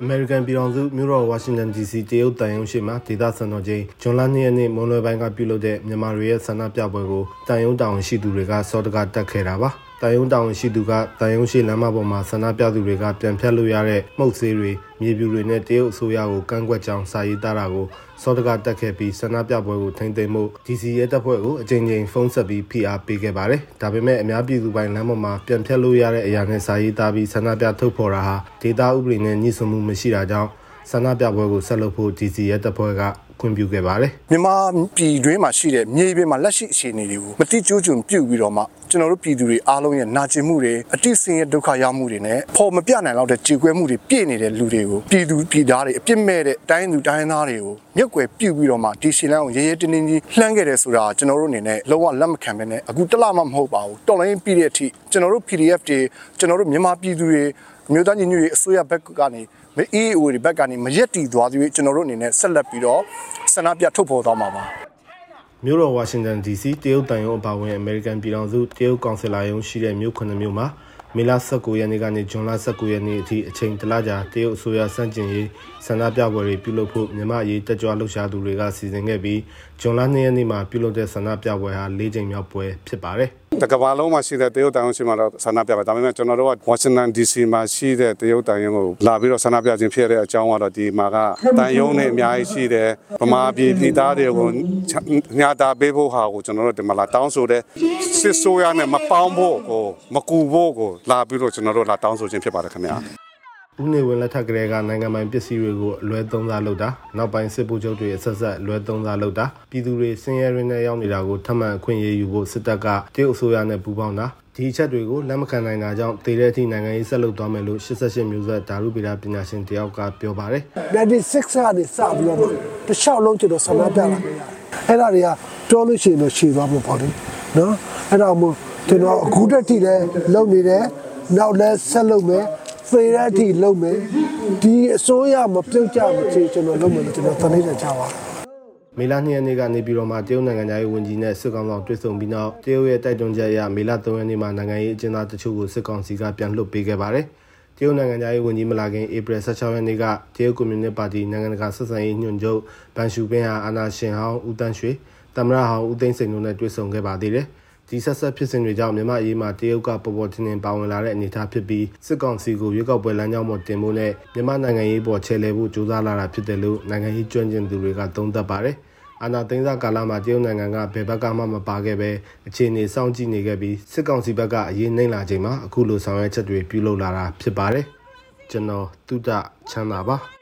အမေရိကန်ပြည်ထောင်စုမြို့တော်ဝါရှင်တန် DC တရုတ်တန်ယုံရှိမှာဒေသစံတော်ချိန်ဇွန်လ2ရက်နေ့မွန်းလွဲပိုင်းကပြုလုပ်တဲ့မြန်မာတွေရဲ့ဆန္ဒပြပွဲကိုတန်ယုံတောင်ရှိသူတွေကစောတကတက်ခဲ့တာပါ။ တန်ယုံတောင်ရှိသူကတန်ယုံရှိလမ်းမပေါ်မှာဆန္ဒပြသူတွေကပြန်ဖြတ်လို့ရတဲ့မှုတ်ဆေးတွေမြေပြူတွေနဲ့တရုတ်အစိုးရကိုကန့်ကွက်ကြောင်းစာရေးသားတာကိုစောတကတက်ခဲ့ပြီးဆန္ဒပြပွဲကိုထိန်းသိမ်းမှု DC ရဲတပ်ဖွဲ့ကိုအကြိမ်ကြိမ်ဖုန်းဆက်ပြီးဖိအားပေးခဲ့ပါတယ်။ဒါပေမဲ့အများပြည်သူပိုင်းလမ်းပေါ်မှာပြန်ဖြတ်လို့ရတဲ့အရာနဲ့စာရေးသားပြီးဆန္ဒပြထုတ်ဖော်တာဟာဒေတာဥပဒေနဲ့ညှိစွန်းမှုမရှိတာကြောင့်ဆန္ဒပြပွဲကိုဆက်လုပ်ဖို့ DC ရဲတပ်ဖွဲ့က ခွင့်ပြုခဲ့ပါတယ်။မြန်မာပြည်တွင်းမှာရှိတဲ့မြေပြင်မှာလက်ရှိအခြေအနေတွေကိုမတိကျကျုံပြုတ်ပြီးတော့မှကျွန်တော်တို့ပြည်သူတွေအားလုံးရဲ့နာကျင်မှုတွေအတိဆင်းရဲ့ဒုက္ခရောက်မှုတွေနဲ့ပေါ်မပြနိုင်တော့တဲ့ကြေကွဲမှုတွေပြည့်နေတဲ့လူတွေကိုပြည်သူပြည်သားတွေအပြစ်မဲ့တဲ့တိုင်းသူတိုင်းသားတွေကိုမြုပ်ွယ်ပြုတ်ပြီးတော့မှဒီရှင်လန်းကိုရဲရဲတင်းတင်းကြီးလှမ်းခဲ့တယ်ဆိုတာကျွန်တော်တို့အနေနဲ့လုံးဝလက်မခံဘဲနဲ့အခုတလမှမဟုတ်ပါဘူးတော်လိုင်းပြီးတဲ့အထိကျွန်တော်တို့ PDF တွေကျွန်တော်တို့မြန်မာပြည်သူတွေမြို့သားညီညွတ်ရေးအစိုးရဘက်ကနေမ EAO တွေဘက်ကနေမရက်တီသွားသေးဘူးကျွန်တော်တို့အနေနဲ့ဆက်လက်ပြီးတော့ဆန္ဒပြထုတ်ဖော်သွားမှာပါမြို့တော်ဝါရှင်တန် DC တရုတ်တန်ယုံအပါအဝင်အမေရိကန်ပြည်ထောင်စုတရုတ်ကောင်ဆယ်လာရုံးရှိတဲ့မြို့ခုနှစ်မြို့မှာမေလ19ရက်နေ့ကနေဇွန်လ19ရက်နေ့အထိအချိန်တလကြာတရုတ်အစိုးရစန့်ကျင်ရေးဆန္ဒပြပွဲတွေပြုလုပ်ဖို့မြန်မာရေးတက်ကြွလှုပ်ရှားသူတွေကစီစဉ်ခဲ့ပြီးဇွန်လ2ရက်နေ့မှာပြုလုပ်တဲ့ဆန္ဒပြပွဲဟာ၄ချိန်မြောက်ပွဲဖြစ်ပါတယ်။ တကဘာလုံးမှာရှိတဲ့တရုတ်တန်ရုံးရှိမှတော့ဆန္ဒပြပါဒါပေမဲ့ကျွန်တော်တို့က Washington DC မှာရှိတဲ့တရုတ်တန်ရုံးကိုလာပြီးတော့ဆန္ဒပြခြင်းဖြစ်တဲ့အကြောင်းကတော့ဒီမှာကတန်ရုံးနဲ့အများကြီးရှိတယ်ဗမာပြည်ပြည်သားတွေကိုညာတာပေးဖို့ဟာကိုကျွန်တော်တို့ဒီမှာလာတောင်းဆိုတဲ့စစ်ဆိုးရနဲ့မပေါင်းဖို့ကိုမကူဖို့ကိုလာပြီးတော့ကျွန်တော်တို့လာတောင်းဆိုခြင်းဖြစ်ပါတယ်ခင်ဗျာ ဦးနေဝင်လက်ထက်ကလေးကနိုင်ငံပိုင်ပစ္စည်းတွေကိုအလွဲသုံးစားလုပ်တာနောက်ပိုင်းစစ်ဗိုလ်ချုပ်တွေအဆက်ဆက်အလွဲသုံးစားလုပ်တာပြည်သူတွေစင်ရဲရင်းနဲ့ရောက်နေတာကိုထပ်မံအခွင့်အရေးယူဖို့စစ်တပ်ကတရုတ်အစိုးရနဲ့ပူးပေါင်းတာဒီအချက်တွေကိုလက်မခံနိုင်တာကြောင့်တည်တဲ့အထိနိုင်ငံရေးဆက်လုပ်သွားမယ်လို့88မျိုးဆက်ဓာတုဗေဒပညာရှင်တယောက်ကပြောပါတယ်96ကနေစပြီးတော့တခြားလုံးကျွန်တော်ဆန္ဒပြလာခဲ့ရတယ်အဲ့ဒါတွေကပြောလို့ရှိရင်တော့ရှည်သွားမှာပေါ့လေနော်အဲ့ဒါမို့ကျွန်တော်အခုတက်ထိလည်းလုပ်နေတယ်နောက်လည်းဆက်လုပ်မယ် ဖေးရက်ထိလုပ်မယ်ဒီအစိုးရမပြုတ်ကြမချေကျွန်တော်လုပ်မယ်လို့ကျွန်တော်သတိနဲ့ကြားပါတယ်မေလ2ရက်နေ့ကနေပြည်တော်မှာတရုတ်နိုင်ငံသားရေးဝန်ကြီးနဲ့စစ်ကောင်ဆောင်တွေ့ဆုံပြီးနောက်တရုတ်ရဲ့တိုက်တွန်းချက်အရမေလ3ရက်နေ့မှာနိုင်ငံရေးအကျဉ်းသားတချို့ကိုစစ်ကောင်စီကပြန်လွှတ်ပေးခဲ့ပါတယ်။တရုတ်နိုင်ငံသားရေးဝန်ကြီးမလာခင်ဧပြီ16ရက်နေ့ကတရုတ်ကွန်မြူနစ်ပါတီနိုင်ငံတကာဆက်ဆံရေးညွှန်ချုပ်ဘန်ရှူပင်းဟာအာနာရှင်ဟောင်းဦးတန်းရွှေတမရဟောင်းဦးသိန်းစိန်တို့နဲ့တွေ့ဆုံခဲ့ပါသေးတယ်။ ဒီဆက်ဆက်ဖြစ်စဉ်တွေကြောင့်မြန်မာအရေးမှာတရုတ်ကပေါ်ပေါ်တင်တင်ပါဝင်လာတဲ့အနေအထားဖြစ်ပြီးစစ်ကောင်စီကိုရွေးကောက်ပွဲလမ်းကြောင်းပေါ်တင်ဖို့နဲ့မြန်မာနိုင်ငံရေးပေါ်ချဲလှယ်ဖို့ကြိုးစားလာတာဖြစ်တယ်လို့နိုင်ငံရေးကျွမ်းကျင်သူတွေကသုံးသပ်ပါတယ်။အာနာသိန်းစာကာလမှာတရုတ်နိုင်ငံကဘယ်ဘက်ကမှမပါခဲ့ပဲအခြေအနေစောင့်ကြည့်နေခဲ့ပြီးစစ်ကောင်စီဘက်ကအရေးနှိမ့်လာချိန်မှာအခုလိုဆောင်ရွက်ချက်တွေပြုလုပ်လာတာဖြစ်ပါတယ်။ကျွန်တော်တုဒ္ဒချမ်းသာပါ။